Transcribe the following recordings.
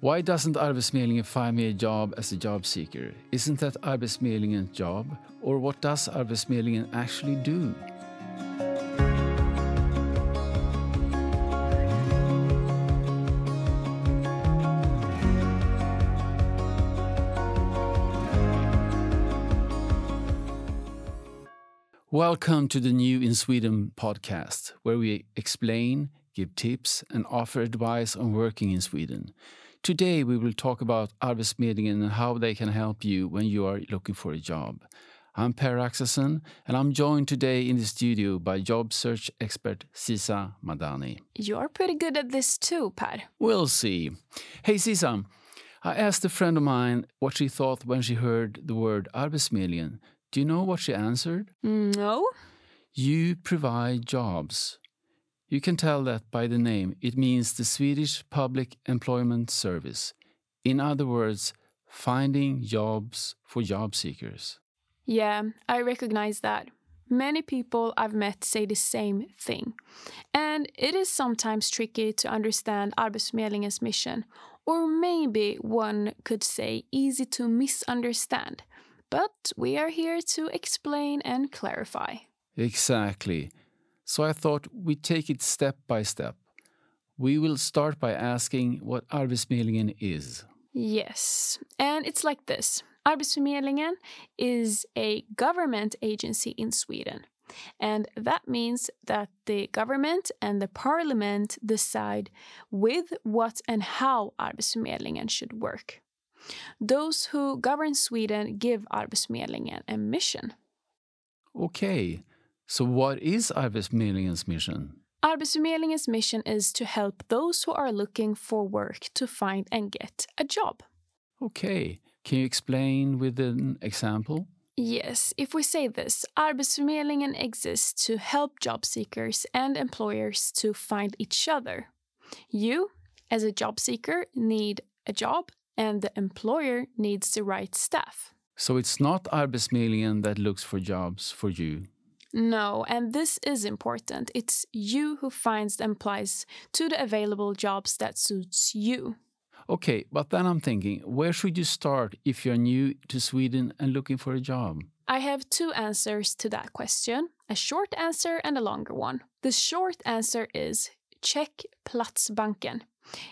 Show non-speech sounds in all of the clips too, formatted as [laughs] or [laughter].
Why doesn't Arbetsförmedlingen find me a job as a job seeker? Isn't that Arbetsförmedlingens job? Or what does Arbetsförmedlingen actually do? Welcome to the New in Sweden podcast, where we explain, give tips, and offer advice on working in Sweden. Today, we will talk about Arbetsförmedlingen and how they can help you when you are looking for a job. I'm Per Axelsson, and I'm joined today in the studio by job search expert Sisa Madani. You're pretty good at this too, Per. We'll see. Hey, Sisa, I asked a friend of mine what she thought when she heard the word Arbetsförmedlingen. Do you know what she answered? Mm, no? You provide jobs. You can tell that by the name. It means the Swedish Public Employment Service. In other words, finding jobs for job seekers. Yeah, I recognize that. Many people I've met say the same thing. And it is sometimes tricky to understand Arbetsförmedlingens mission, or maybe one could say easy to misunderstand. But we are here to explain and clarify. Exactly. So I thought we'd take it step by step. We will start by asking what Arbetsförmedlingen is. Yes, and it's like this Arbetsförmedlingen is a government agency in Sweden. And that means that the government and the parliament decide with what and how Arbetsförmedlingen should work. Those who govern Sweden give Arbetsförmedlingen a mission. Okay, so what is Arbetsförmedlingens mission? Arbetsförmedlingens mission is to help those who are looking for work to find and get a job. Okay, can you explain with an example? Yes, if we say this, Arbetsförmedlingen exists to help job seekers and employers to find each other. You, as a job seeker, need a job, and the employer needs the right staff. So it's not Arbetsförmedlingen that looks for jobs for you. No, and this is important. It's you who finds and applies to the available jobs that suits you. Okay, but then I'm thinking, where should you start if you're new to Sweden and looking for a job? I have two answers to that question a short answer and a longer one. The short answer is check Platsbanken.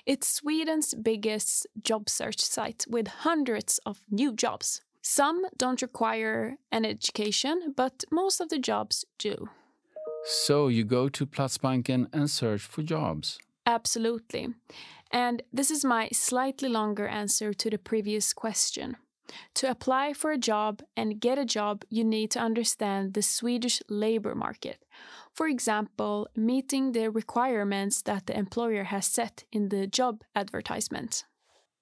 It's Sweden's biggest job search site with hundreds of new jobs. Some don't require an education, but most of the jobs do. So you go to Platsbanken and search for jobs. Absolutely. And this is my slightly longer answer to the previous question. To apply for a job and get a job, you need to understand the Swedish labor market. For example, meeting the requirements that the employer has set in the job advertisement.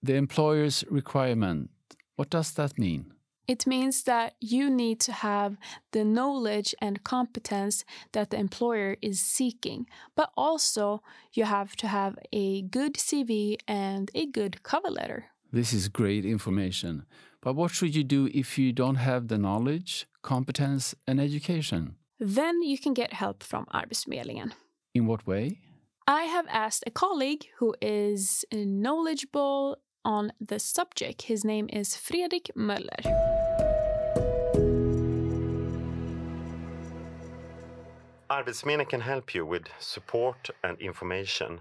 The employer's requirement, what does that mean? It means that you need to have the knowledge and competence that the employer is seeking, but also you have to have a good CV and a good cover letter. This is great information. But what should you do if you don't have the knowledge, competence, and education? Then you can get help from Arbetsförmedlingen. In what way? I have asked a colleague who is knowledgeable on the subject. His name is Fredrik Möller. Arbetsförmedlingen can help you with support and information.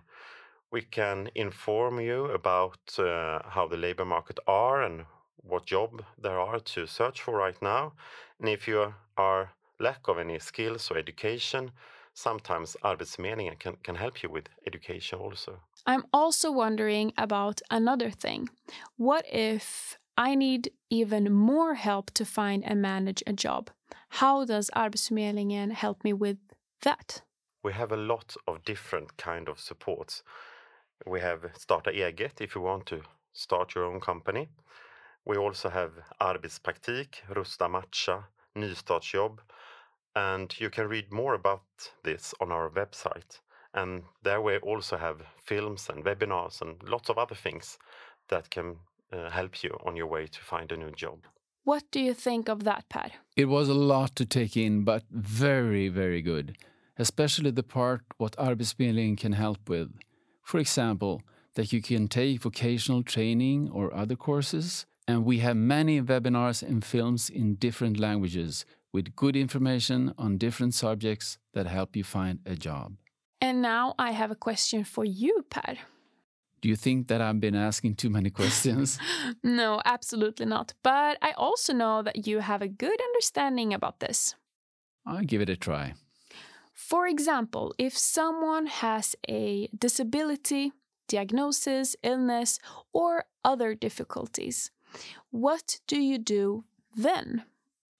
We can inform you about uh, how the labor market are and what job there are to search for right now. And if you are lack of any skills or education, sometimes Arbetsförmedlingen can, can help you with education also. I'm also wondering about another thing. What if I need even more help to find and manage a job? How does Arbetsförmedlingen help me with that? We have a lot of different kind of supports. We have Starta eget if you want to start your own company. We also have Arbetspraktik, Rusta matcha, Nystartsjobb, and you can read more about this on our website. And there we also have films and webinars and lots of other things that can uh, help you on your way to find a new job. What do you think of that, Per? It was a lot to take in, but very, very good. Especially the part what Arbetsförmedlingen can help with. For example, that you can take vocational training or other courses. And we have many webinars and films in different languages with good information on different subjects that help you find a job. And now I have a question for you, Per. Do you think that I've been asking too many questions? [laughs] no, absolutely not. But I also know that you have a good understanding about this. I'll give it a try. For example, if someone has a disability, diagnosis, illness, or other difficulties, what do you do then?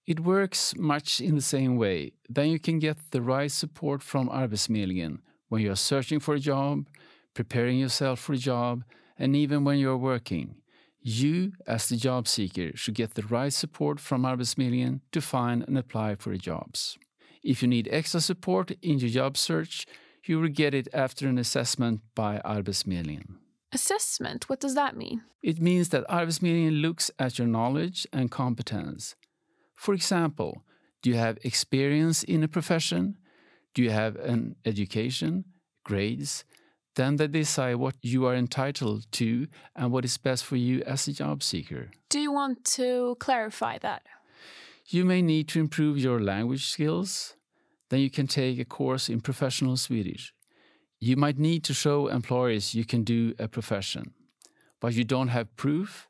It works much in the same way. Then you can get the right support from Arbetsförmedlingen when you're searching for a job, preparing yourself for a job, and even when you're working. You, as the job seeker, should get the right support from Arbetsförmedlingen to find and apply for jobs. If you need extra support in your job search, you will get it after an assessment by Arbetsförmedlingen. Assessment, what does that mean? It means that Arbetsförmedlingen looks at your knowledge and competence. For example, do you have experience in a profession? Do you have an education, grades? Then they decide what you are entitled to and what is best for you as a job seeker. Do you want to clarify that? You may need to improve your language skills. Then you can take a course in professional Swedish. You might need to show employers you can do a profession, but you don't have proof.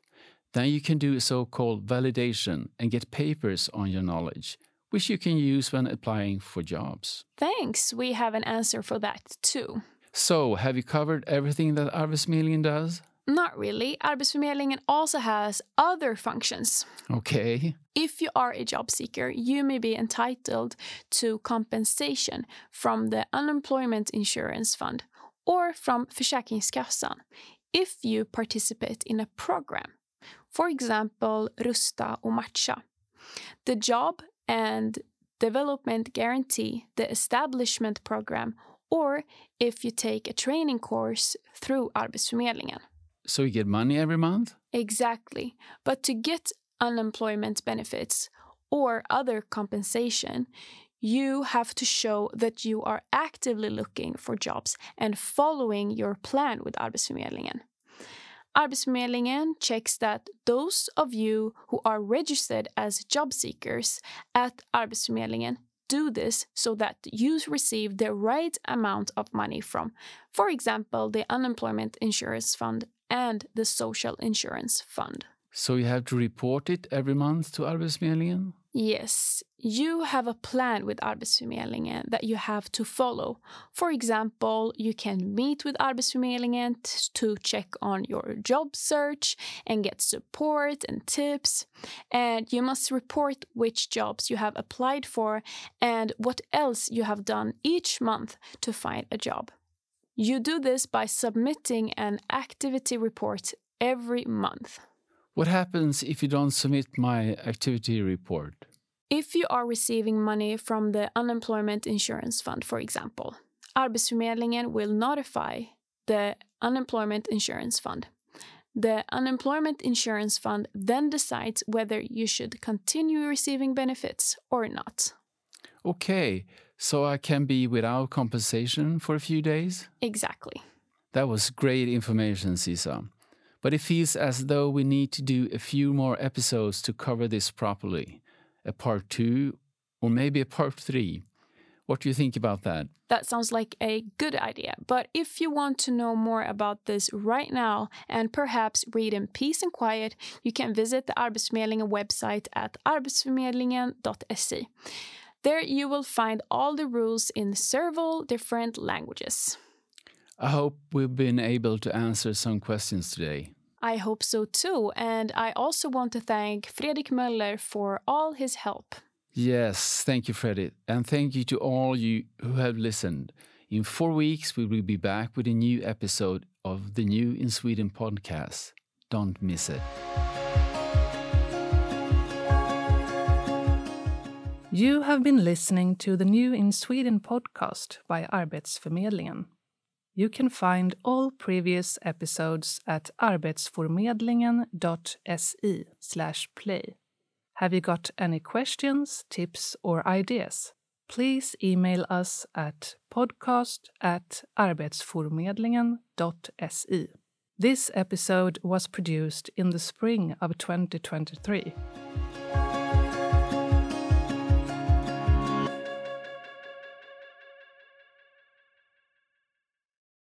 Then you can do a so called validation and get papers on your knowledge, which you can use when applying for jobs. Thanks, we have an answer for that too. So, have you covered everything that Arbetsförmedlingen does? Not really. Arbetsförmedlingen also has other functions. Okay. If you are a job seeker, you may be entitled to compensation from the Unemployment Insurance Fund or from Försäkringskassan if you participate in a program. For example, Rusta och Matcha. The Job and Development Guarantee, the Establishment Program, or if you take a training course through Arbetsförmedlingen. So you get money every month? Exactly. But to get unemployment benefits or other compensation, you have to show that you are actively looking for jobs and following your plan with Arbetsförmedlingen. Arbetsförmedlingen checks that those of you who are registered as job seekers at Arbetsförmedlingen do this so that you receive the right amount of money from, for example, the Unemployment Insurance Fund and the Social Insurance Fund. So you have to report it every month to Arbetsförmedlingen? Yes, you have a plan with Arbetsförmedlingen that you have to follow. For example, you can meet with Arbetsförmedlingen to check on your job search and get support and tips. And you must report which jobs you have applied for and what else you have done each month to find a job. You do this by submitting an activity report every month. What happens if you don't submit my activity report? If you are receiving money from the Unemployment Insurance Fund, for example, Arbetsförmedlingen will notify the Unemployment Insurance Fund. The Unemployment Insurance Fund then decides whether you should continue receiving benefits or not. Okay, so I can be without compensation for a few days? Exactly. That was great information, Sisa. But it feels as though we need to do a few more episodes to cover this properly. A part two, or maybe a part three. What do you think about that? That sounds like a good idea. But if you want to know more about this right now and perhaps read in peace and quiet, you can visit the Arbetsförmedlingen website at arbetsförmedlingen.se. There you will find all the rules in several different languages. I hope we've been able to answer some questions today. I hope so too, and I also want to thank Fredrik Möller for all his help. Yes, thank you, Freddie. And thank you to all you who have listened. In four weeks, we will be back with a new episode of the New in Sweden podcast. Don't miss it. You have been listening to the New in Sweden podcast by Arbetsförmedlingen. You can find all previous episodes at arbetsformedlingen.se play. Have you got any questions, tips, or ideas? Please email us at podcast at arbetsformedlingen.se. This episode was produced in the spring of 2023.